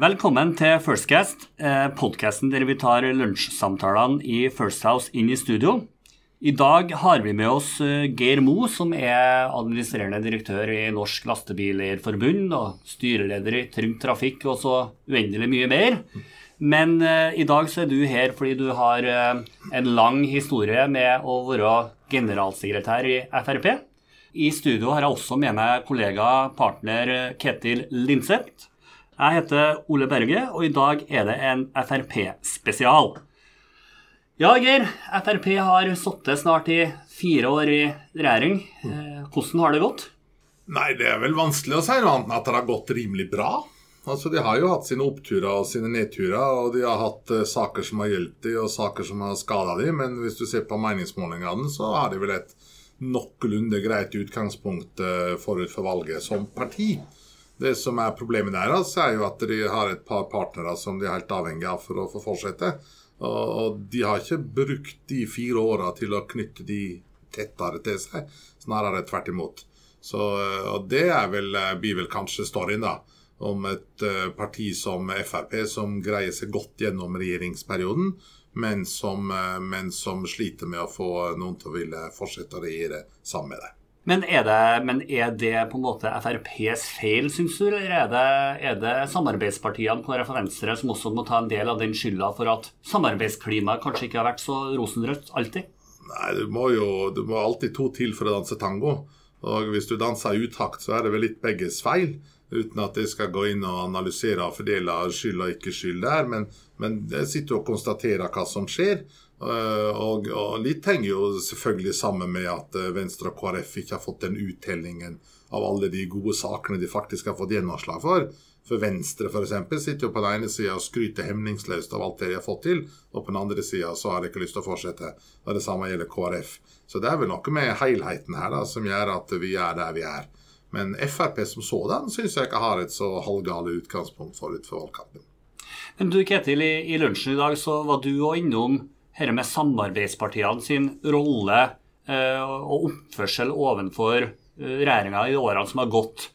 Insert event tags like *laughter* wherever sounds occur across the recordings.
Velkommen til Firstcast, eh, podkasten der vi tar lunsjsamtalene i First House inn i studio. I dag har vi med oss eh, Geir Mo, som er administrerende direktør i Norsk Lastebileierforbund og styreleder i Trygg Trafikk og så uendelig mye mer. Men uh, i dag så er du her fordi du har en lang historie med å være generalsekretær i Frp. I studio har jeg også med meg kollega, partner Ketil Linseth. Jeg heter Ole Berge, og i dag er det en Frp-spesial. Ja, Geir. Frp har sittet snart i fire år i regjering. Uh, hvordan har det gått? Nei, det er vel vanskelig å si noe annet enn at det har gått rimelig bra. Altså, De har jo hatt sine oppturer og sine nedturer, og de har hatt uh, saker som har hjulpet dem, og saker som har skada dem. Men hvis du ser på meningsmålingene, så har de vel et noenlunde greit utgangspunkt uh, forut for valget som parti. Det som er problemet deres, er jo at de har et par partnere som de er helt avhengig av for å få fortsette. Og, de har ikke brukt de fire åra til å knytte de tettere til seg, snarere tvert imot. Så, uh, og det vel, blir vel kanskje storyen, da om et eh, parti som Frp, som greier seg godt gjennom regjeringsperioden, men som, eh, men som sliter med å få noen til å ville fortsette å regjere sammen med det. Men er, det, men er det, på en måte FrPs feil, syns du, eller er det, er det samarbeidspartiene KrF og Venstre som også må ta en del av den skylda for at samarbeidsklimaet kanskje ikke har vært så rosenrødt alltid? Nei, du må jo du må alltid to til for å danse tango. Og hvis du danser i utakt, så er det vel litt begges feil. Uten at jeg skal gå inn og analysere og fordele skyld og ikke skyld der. Men, men jeg sitter og konstaterer hva som skjer. Eh, og, og, litt henger jo selvfølgelig sammen med at eh, Venstre og KrF ikke har fått den uttellingen av alle de gode sakene de faktisk har fått gjennomslag for. For Venstre eksempel, sitter jo på den ene sida og skryter hemningsløst av alt det de har fått til, og på den andre sida så har de ikke lyst til å fortsette. Og det samme gjelder KrF. Så det er vel noe med helheten her da, som gjør at vi er der vi er. Men Frp som sådan syns jeg ikke har et så halvgale utgangspunkt forut for valgkampen. Men du Ketil, i, i lunsjen i dag så var du òg innom dette med samarbeidspartiene sin rolle eh, og oppførsel overfor eh, regjeringa i årene som har gått.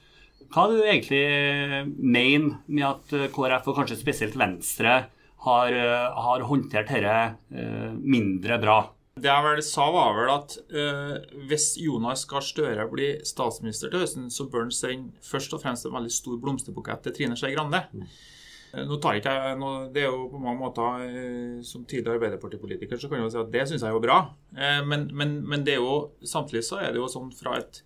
Hva er det du egentlig eh, mener med at KrF, og kanskje spesielt Venstre, har, har håndtert dette mindre bra? Det jeg vel sa, var vel at eh, hvis Jonas Gahr Støre blir statsminister til høsten, så bør han sende først og fremst en veldig stor blomsterbukett til Trine Skei Grande. Mm. Uh, nå tar ikke jeg, nå, Det er jo på mange måter uh, Som tidligere Arbeiderpartipolitiker så kan jeg jo si at det syns jeg er bra. Men, men, men, det er jo, samtidig så er det jo sånn fra et,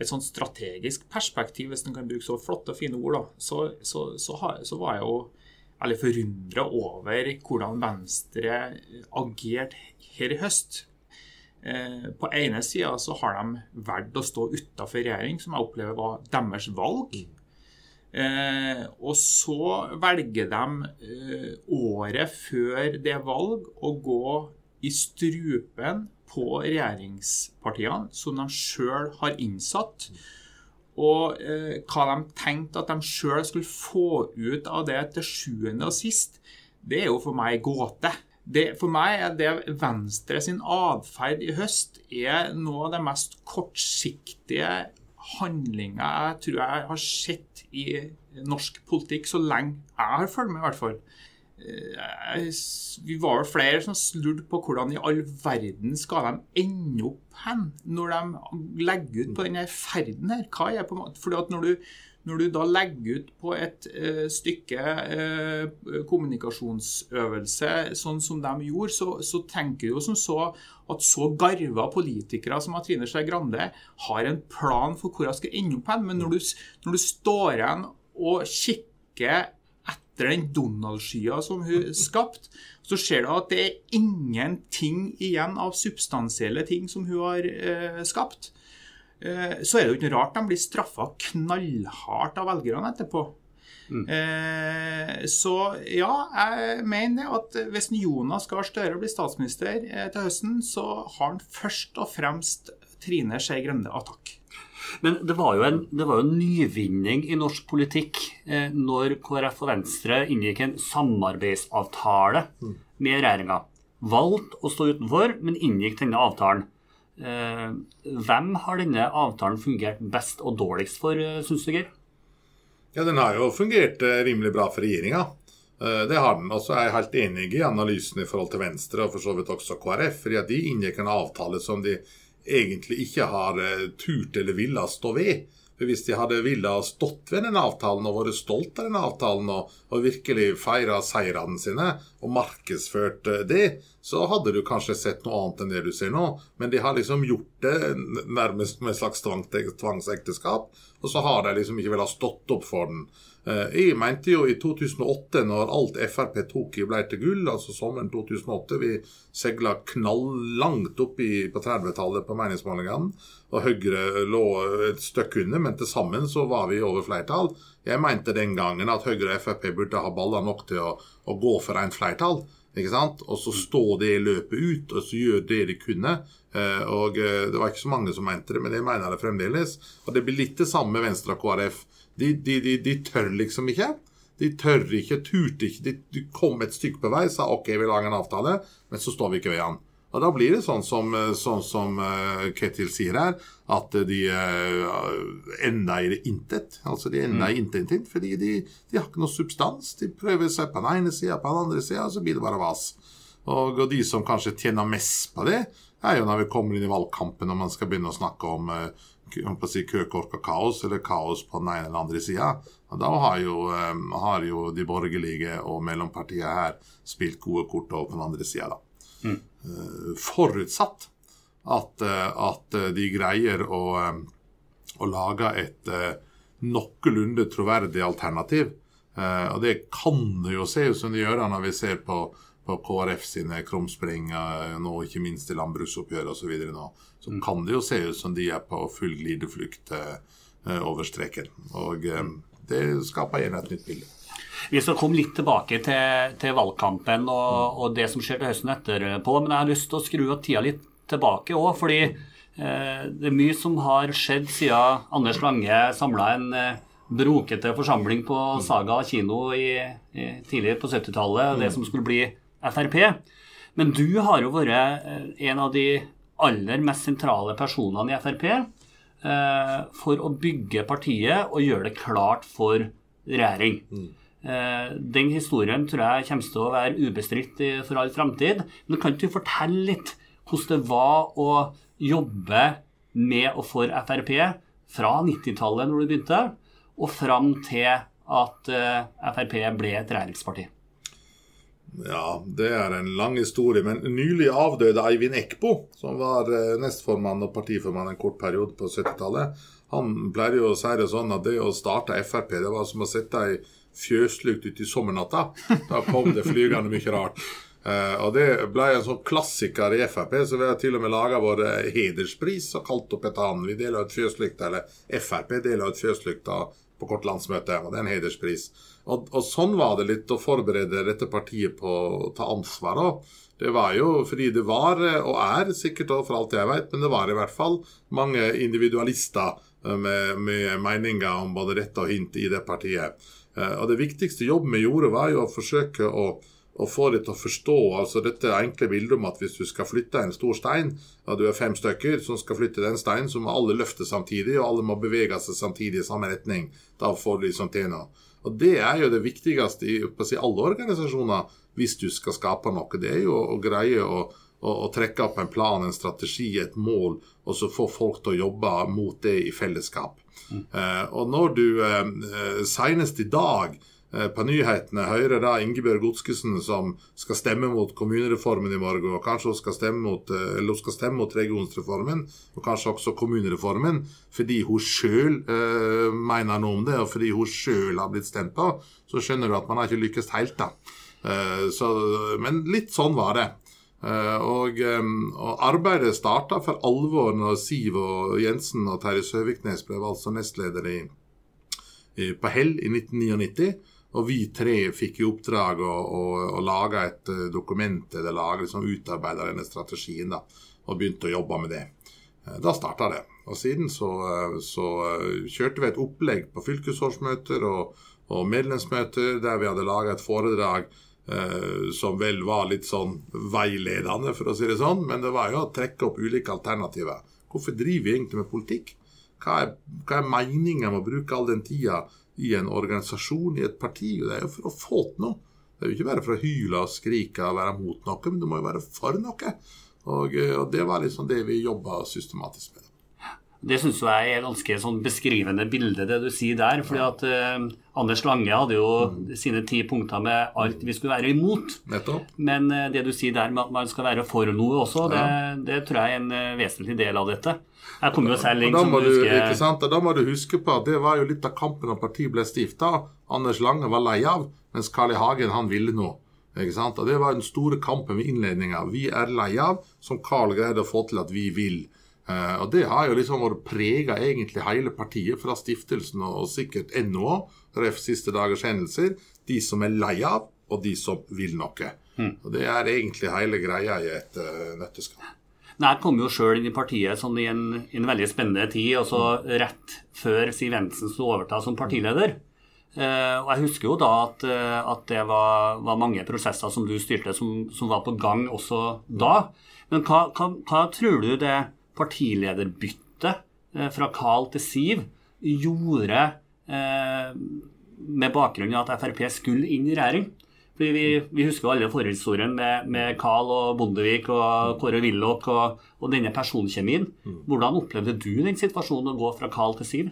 et sånn strategisk perspektiv, hvis en kan bruke så flotte og fine ord, da, så, så, så, så var jeg jo eller forundra over hvordan Venstre agerte her i høst. Eh, på ene sida så har de valgt å stå utafor regjering, som jeg opplever var deres valg. Eh, og så velger de eh, året før det valg å gå i strupen på regjeringspartiene som de sjøl har innsatt. Og eh, hva de tenkte at de sjøl skulle få ut av det til sjuende og sist, det er jo for meg gåte. Det, for meg er det Venstre sin atferd i høst er noe av det mest kortsiktige handlinga jeg tror jeg har sett i norsk politikk så lenge jeg har fulgt med, i hvert fall. Eh, vi var vel flere som lurte på hvordan i all verden skal de ende opp hen når de legger ut på denne ferden her. Hva er på en måte, fordi at når du, når du da legger ut på et uh, stykke uh, kommunikasjonsøvelse sånn som de gjorde, så, så tenker du jo som så at så garva politikere som Trine Skei Grande har en plan for hvor hun skal ende opp hen. Men når du, når du står igjen og kikker etter den Donald-skya som hun skapte, så ser du at det er ingenting igjen av substansielle ting som hun har eh, skapt. Eh, så er det jo ikke rart de blir straffa knallhardt av velgerne etterpå. Mm. Eh, så ja, jeg mener at hvis Jonas Gahr Støre blir statsminister eh, til høsten, så har han først og fremst Trine Skei Grønne av takk. Men det var jo en, var jo en nyvinning i norsk politikk eh, når KrF og Venstre inngikk en samarbeidsavtale med regjeringa. Valgt å stå utenfor, men inngikk denne avtalen. Eh, hvem har denne avtalen fungert best og dårligst for, eh, syns du, Geir? Ja, Den har jo fungert eh, rimelig bra for regjeringa. Det har den. Og så er jeg helt enig i analysen i forhold til Venstre, og for så vidt også KrF. fordi at de inngikk en avtale som de egentlig ikke har turt eller villet stå ved. For Hvis de hadde villet stått ved den avtalen og vært stolt av den avtalen og, og virkelig feira seirene sine og markedsført det, så hadde du kanskje sett noe annet enn det du ser nå. Men de har liksom gjort det nærmest med et slags tvangsekteskap, og så har de liksom ikke villet stått opp for den. Eh, jeg mente jo i 2008, når alt Frp tok i ble til gull, altså sommeren 2008 Vi seila knallangt opp i, på 30-tallet på meningsmålingene, og Høyre lå et stykke under, men til sammen så var vi over flertall. Jeg mente den gangen at Høyre og Frp burde ha baller nok til å, å gå for rent flertall. Ikke sant? Og så stå det løpet ut, og så gjøre det de kunne. Eh, og Det var ikke så mange som mente det, men jeg mener det fremdeles. Og det blir litt det samme med Venstre og KrF. De, de, de, de, tør liksom ikke. De tør ikke, turte ikke. De, kom et stykke på vei, sa OK, vi lager en avtale, men så står vi ikke ved den. Og Da blir det sånn som, sånn som uh, Ketil sier her, at de uh, ender i det intet. Altså de ender i mm. intet, fordi de, de, har ikke noe substans. De prøver seg på den ene sida, på den andre sida, så blir det bare vas. Og, og, de som kanskje tjener mest på det, er jo når vi kommer inn i valgkampen og man skal begynne å snakke om uh, si, køkork og kaos, eller kaos på den ene eller andre sida. Da har jo, um, har jo, de borgerlige og mellompartiene her spilt gode kort over på den andre sida. Mm. Uh, forutsatt at, uh, at, de greier å, å lage et noenlunde troverdig alternativ. og det kan det jo se ut som de gjør når vi ser på på KrF sine krumspring, nå ikke minst i landbruksoppgjøret osv. nå, så mm. kan det jo se ut som de er på full glideflukt eh, over streken. Og eh, det skaper igjen et nytt bilde. Vi skal komme litt tilbake til, til valgkampen og, mm. og, det som skjer til høsten etterpå, men jeg har lyst til å skru av tida litt tilbake òg, fordi eh, det er mye som har skjedd siden Anders Lange samla en eh, brokete forsamling på mm. Saga kino i, i tidligere på 70-tallet, det som skulle bli Frp. Men du har jo vært eh, en av de aller mest sentrale personene i Frp eh, for å bygge partiet og gjøre det klart for regjering. Mm. Eh, den historien tror jeg kommer til å være ubestridt for all framtid. Men kan du fortelle litt hvordan det var å jobbe med og for Frp fra 90-tallet, når du begynte, og fram til at Frp ble et regjeringsparti? Ja, det er en lang historie. Men nylig avdøde Eivind Ekbo, som var eh, nestformann og partiformann en kort periode på 70-tallet, han pleier jo å si det sånn at det å starte Frp, det var som å sette ei fjøslukt uti sommernatta. Da kom det flygende mye rart. Uh, og Det ble en sånn klassiker i Frp, så vi har til og med laga vår hederspris og kalt opp etter han. Vi deler ut fjøslykt, eller Frp deler ut fjøslykt på kort landsmøte, og det er en hederspris. Og, og, sånn var det litt å forberede dette partiet på å ta ansvar òg. Det var jo fordi det var, og er sikkert for alt jeg vet, men det var i hvert fall mange individualister eh, med, med meninger om både rett og hint i det partiet. Eh, og det viktigste jobben vi gjorde, var jo å forsøke å å få det til å forstå altså dette enkle bildet om at hvis du skal flytte en stor stein, og du er fem stykker som skal flytte den steinen, så må alle løfte samtidig, og alle må bevege seg samtidig i samme retning. Da får du liksom til noe. Og Det er jo det viktigste i si, alle organisasjoner hvis du skal skape noe. Det er jo å greie å, å, å, trekke opp en plan, en strategi, et mål, og så få folk til å jobbe mot det i fellesskap. Mm. Eh, og når du eh, senest i dag på nyhetene hører da Ingebjørg Godskesen som skal stemme mot kommunereformen i morgen, og kanskje hun skal stemme mot, eh, eller hun skal stemme mot regionsreformen, og kanskje også kommunereformen, fordi hun sjøl eh, mener noe om det, og fordi hun sjøl har blitt stemt på, så skjønner du at man har ikke lykkes helt, da. Eh, så, men litt sånn var det. Eh, og, eh, og, arbeidet starta for alvor når Siv og Jensen og Terje Søviknes ble valgt som nestleder i, på Hell i 1999. Og vi tre fikk i oppdrag å, å, å lage et uh, dokument eller lage, liksom, utarbeide denne strategien. da, Og begynte å jobbe med det. Uh, da starta det. Og siden så, uh, så kjørte vi et opplegg på fylkesårsmøter og, og medlemsmøter der vi hadde laga et foredrag som vel var litt sånn veiledende, for å si det sånn. Men det var jo å trekke opp ulike alternativer. Hvorfor driver vi egentlig med politikk? Hva er, hva er meninga med å bruke all den tida i en organisasjon, i et parti. og Det er jo for å få til noe. Det er jo ikke bare for å hyle og skrike og være mot noe, men du må jo være for noe. Og, eh, og det var liksom det vi jobba systematisk med. Det syns jeg er et ganske sånn beskrivende bilde, det du sier der. fordi at eh, Anders Lange hadde jo Mm. sine ti punkter med alt vi skulle være imot. Nettopp. Men eh, det du sier der med at man skal være for noe også, det, det tror jeg er en eh, vesentlig del av dette. Jeg kommer jo selv inn som du husker da må du huske på at det var jo litt av kampen da partiet ble stifta. Anders Lange var lei av, mens Carl I. Hagen han ville noe. Ikke sant? Og Det var den store kampen ved innledninga. Vi er lei av, som Carl greide å få til at vi vil. Uh, og Det har jo liksom vært prega egentlig hele partiet, fra stiftelsen og, og sikkert ennå ref. siste dagers hendelser. De som er lei av, og de som vil noe. Og Det er egentlig hele greia i et uh, nøtteskall. Nei, Jeg kom jo sjøl inn i partiet sånn i en, i en veldig spennende tid, altså rett før Siv Jensen skulle overta som partileder. Uh, og Jeg husker jo da at, uh, at det var, var mange prosesser som du styrte, som, som var på gang også da. Men hva, hva, hva tror du det partilederbyttet uh, fra Carl til Siv gjorde med bakgrunn i at Frp skulle inn i regjering? Fordi vi, vi husker alle forhistorien med, med Carl og Bondevik og Kåre Willoch og, og denne personkjemien. Hvordan opplevde du den situasjonen å gå fra Carl til Siv?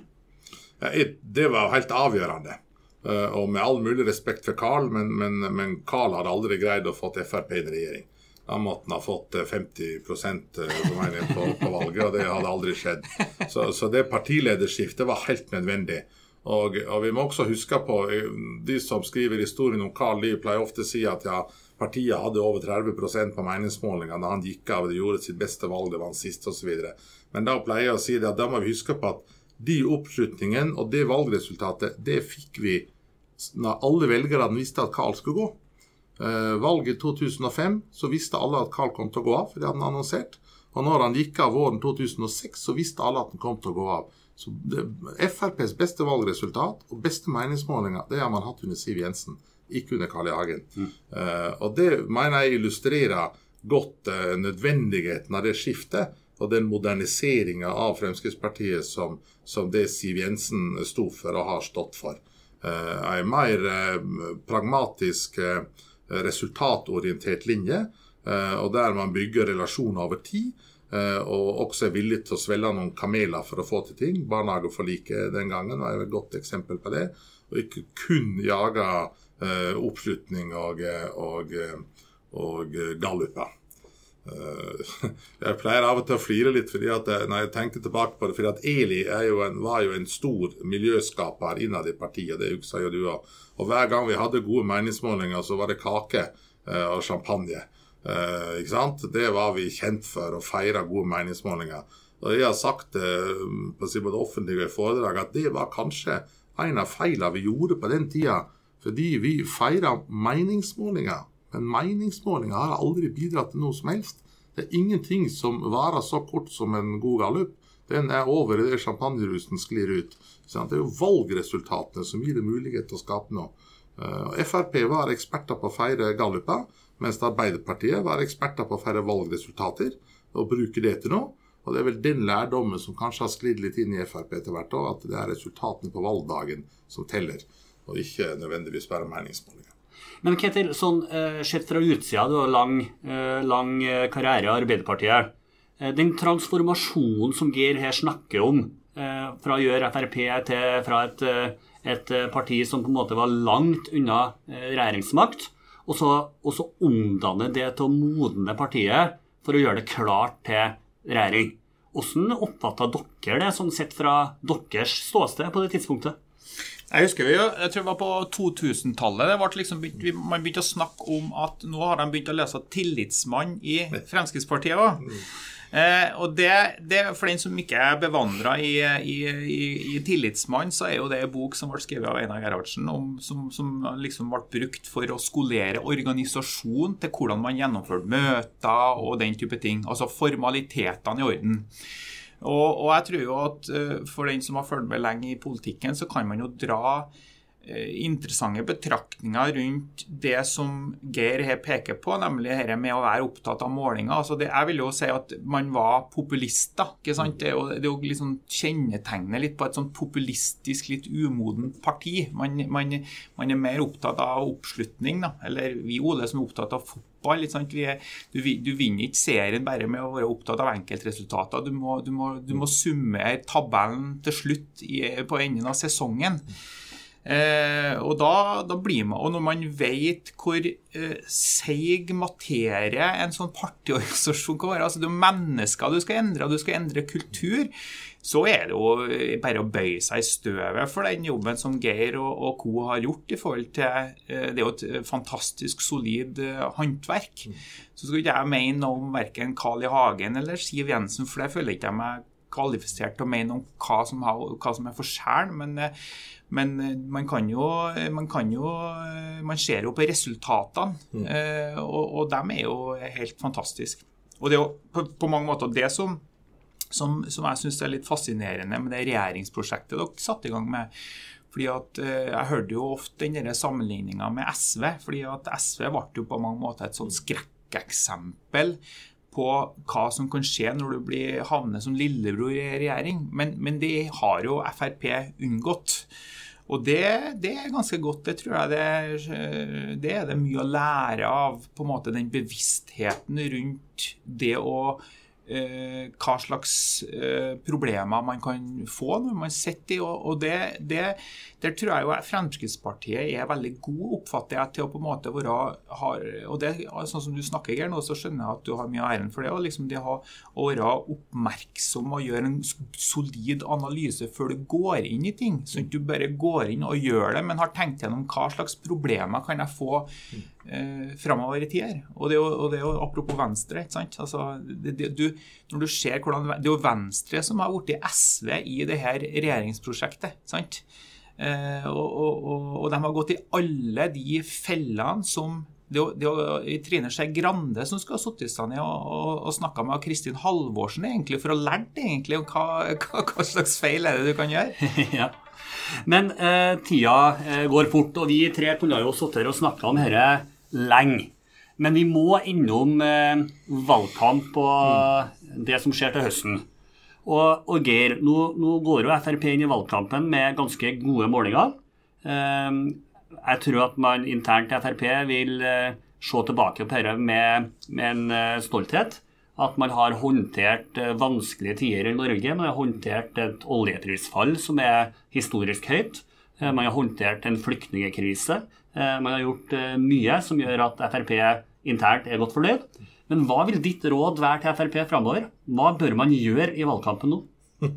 Ja, Det var helt avgjørende. Eh, og med all mulig respekt for Carl, men, men, men Carl hadde aldri greid å få Frp i regjering. Da måtte han ha fått eh, 50 eh, inne på, på valget, og det hadde aldri skjedd. Så, så det partilederskiftet var helt nødvendig. Og, og vi må også huske på, eh, De som skriver historien om Carl Lie, pleier ofte å si at ja, partiet hadde over 30% på meningsmålingene da han gikk av. Det gjorde sitt beste valg, det vant sist osv. Men da pleier jeg å si det at da må vi huske på at de oppslutningen og det valgresultatet, det fikk vi når alle velgerne visste at Carl skulle gå. Eh, valget i 2005 så visste alle at Carl kom til å gå av, for det hadde han annonsert. Og når han gikk av våren 2006, så visste alle at han kom til å gå av. Så det, FrPs beste valgresultat og beste meningsmålinger, det har man hatt under Siv Jensen, ikke under Carl I. Hagen. Eh, og det mener jeg illustrerer godt uh, nødvendigheten av det skiftet og den moderniseringa av Fremskrittspartiet som, som det Siv Jensen sto for og har stått for. Uh, en mer pragmatisk, resultatorientert linje, og der man bygger relasjoner over tid. Eh, Og også er villig til å svelge noen kameler for å få til ting. Barnehageforliket den gangen var et godt eksempel på det. Og ikke kun jage eh, oppslutning og, eh, og, og galluper. *laughs* Jeg pleier av og til å flire litt fordi at når jeg tenker tilbake på det, fordi at Eli jo en, var jo en stor miljøskaper innad i partiet. Det husker jo du òg. Og hver gang vi hadde gode meningsmålinger, så var det kake og champagne. Eh, ikke sant? Det var vi kjent for, å feire gode meningsmålinger. Og jeg har sagt det på det både offentlig foredrag at det var kanskje en av feilene vi gjorde på den tida. Fordi vi feira meningsmålinger. Men meningsmålinger har aldri bidratt til noe som helst. Det er ingenting som varer så kort som en god gallup. Den er over idet champagnerusen sklir ut. Sant? det er jo valgresultatene som gir det mulighet til å skape noe. Eh, og Frp var eksperter på å feire galluper, mens Arbeiderpartiet var eksperter på å feire valgresultater og bruke det til noe. Og Det er vel den lærdommen som kanskje har sklidd litt inn i Frp etter hvert òg, at det er resultatene på valgdagen som teller, og ikke nødvendigvis bare meningsmålinger. Men Ketil, sånn eh, sett fra utsida, du har lang, eh, lang eh, karriere i Arbeiderpartiet. Den transformasjonen som Geir her snakker om, fra å gjøre Frp til fra et, et parti som på en måte var langt unna regjeringsmakt, og så, og så omdanne det til å modne partiet for å gjøre det klart til regjering. Hvordan oppfatta dere det, sånn sett fra deres ståsted på det tidspunktet? Jeg husker vi, jo, jeg tror det var på 2000-tallet liksom, begynt- man begynte å snakke om at nå har de begynt å lese 'Tillitsmann' i Fremskrittspartiet òg. Eh, og det, det, For den som ikke er bevandra i, i, i, i 'Tillitsmann', så er jo det en bok som ble skrevet av Einar Gerhardsen, om, som, som liksom ble brukt for å skolere organisasjon til hvordan man gjennomførte møter og den type ting. Altså formalitetene i orden. Og, og jeg tror jo at eh, for den som har fulgt med lenge i politikken, så kan man jo dra interessante betraktninger rundt det som Geir her peker på, nemlig dette med å være opptatt av målinger. Altså det, jeg vil jo si at man var populister. ikke sant? Det det er jo liksom kjennetegnet litt på et sånn populistisk, litt umodent parti. Man, man, man, er mer opptatt av oppslutning, da. Eller vi Ole som er opptatt av fotball. Er, du, du, vinner ikke serien bare med å være opptatt av enkeltresultater. Du må, du må, må summere tabellen til slutt i, på enden av sesongen. Eh, og da, da, blir man, og når man vet hvor eh, seig materie en sånn partiorganisasjon kan være altså Det er mennesker du skal endre, og du skal endre kultur. Så er det jo bare å bøye seg i støvet for den jobben som Geir og, og co. har gjort i forhold til eh, Det er jo et fantastisk solid eh, håndverk. Så skal ikke jeg mene noe om verken Carl I. Hagen eller Siv Jensen, for det føler ikke jeg meg kvalifisert til å mene om hva som, har, hva som er forskjellen. Men, eh, men eh, man kan jo Man kan jo Man ser jo på resultatene, mm. Eh, og, og de er jo helt fantastiske. Og det er jo på, på mange måter det som, som, som jeg syns er litt fascinerende med det regjeringsprosjektet dere satte i gang med. Fordi at Jeg hørte jo ofte den sammenligninga med SV. fordi at SV ble jo på mange måter et sånn skrekkeksempel på hva som kan skje når du blir havner som lillebror i regjering. Men, men det har jo Frp unngått. Og det, det, er ganske godt. Det tror jeg det, det, er det mye å lære av. på en måte Den bevisstheten rundt det å eh, hva slags eh, problemer man kan få når man sitter i. Og, og det, det, der tror jeg jo Fremskrittspartiet er veldig god, oppfatter jeg, til å på en måte være har, og det, Sånn som du snakker her nå, så skjønner jeg at du har mye av æren for det. og liksom det å, være oppmerksom og gjøre en solid analyse før du går inn i ting. Sånn at du bare går inn og gjør det, men har tenkt gjennom hva slags problemer kan jeg få eh, framover i tider. Og det, er jo, og det er jo apropos Venstre. ikke sant? Altså, det, det, du, når du ser hvordan, Det er jo Venstre som har blitt SV i det her regjeringsprosjektet. sant? Eh, og, og, og, de har gått i alle de fellene som det er Trine Skei Grande som skal ha sittet stand og, og, og snakka med Kristin Halvorsen egentlig, for å lære egentlig hva, hva, hva, slags feil er det du kan gjøre. *laughs* ja. Men eh, tida eh, går fort, og vi tre kunne jo sittet her og snakka om dette lenge. Men vi må innom eh, valgkamp og det som skjer til høsten. Og, og Geir, nå, nå, går jo Frp inn i valgkampen med ganske gode målinger. Eh, jeg tror at man internt i Frp vil eh, se tilbake på dette med, med, en eh, stolthet. At man har håndtert eh, vanskelige tider i Norge. Man har håndtert et oljeprisfall som er historisk høyt. Eh, man har håndtert en flyktningkrise. Eh, man har gjort eh, mye som gjør at Frp internt er godt fornøyd. Men hva vil ditt råd være til Frp framover? Hva bør man gjøre i valgkampen nå? *laughs*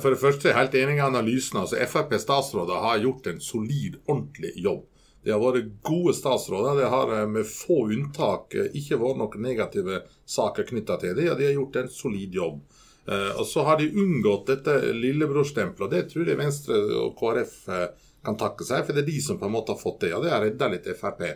For det første er jeg helt enig i analysen. altså Frp-statsråder har gjort en solid, ordentlig jobb. De har vært gode statsråder. Det har med få unntak ikke vært noen negative saker knytta til det, og de har gjort en solid jobb. Og så har de unngått dette lillebrorstempelet, og det tror jeg Venstre og KrF kan takke seg, for det er de som på en måte har fått det. Og det har redda litt Frp.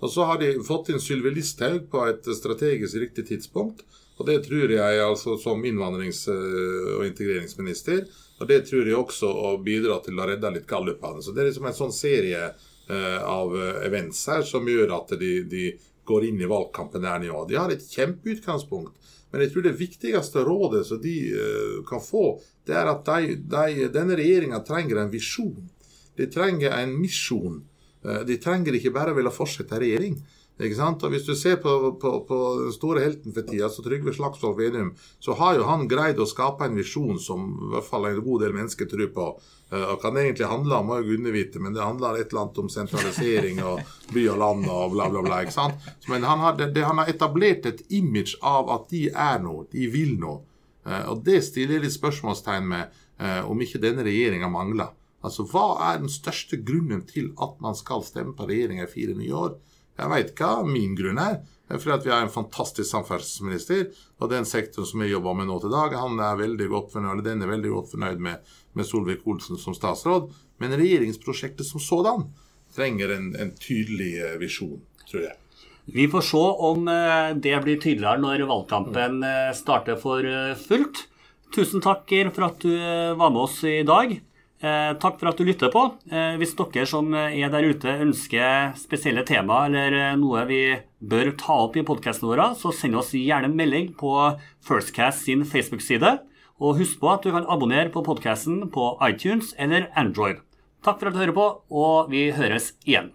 Og så har de fått inn Sylvi Listhaug på et strategisk riktig tidspunkt. Og det tror jeg altså som innvandrings- og integreringsminister. Og det tror jeg også å bidra til å redde litt gallupene. Så det er liksom en sånn serie av events her som gjør at de, de går inn i valgkampen der nivå. De har et kjempeutgangspunkt. Men jeg tror det viktigste rådet som de uh, kan få, det er at de, de, denne regjeringa trenger en visjon. De trenger en misjon. Eh, de trenger ikke bare ville fortsette regjering. Ikke sant? Og Hvis du ser på, på, på den store helten for tida, så Trygve Slagsvold Vedum, så har jo han greid å skape en visjon som i hvert fall en god del mennesker tror på. Eh, og kan egentlig handle om må jo Gunne vite, men det handler et eller annet om sentralisering og by og land og bla, bla, bla. ikke sant? Men han har, det, han har etablert et image av at de er noe, de vil noe. Eh, og det stiller jeg litt spørsmålstegn med om ikke denne regjeringa mangler. Altså, Hva er den største grunnen til at man skal stemme på regjeringa i fire nye år? Jeg veit hva min grunn er. Er at vi har en fantastisk samferdselsminister, og den sektoren som jeg jobber med nå til dag, han er veldig godt fornøyd, den er veldig godt fornøyd med, med Solvik-Olsen som statsråd. Men regjeringsprosjektet som sådan trenger en, en tydelig eh, visjon, tror jeg. Vi får se om eh, det blir tydeligere når valgkampen eh, starter for fullt. Tusen takk for at du var med oss i dag. Eh, takk for at du lytter på. Eh, hvis dere som er der ute ønsker spesielle tema eller eh, noe vi bør ta opp i podkasten vår, så send oss gjerne en melding på Firstcast sin Facebook-side. Og husk på at du kan abonnere på podkasten på iTunes eller Android. Takk for at du hører på, og vi høres igjen.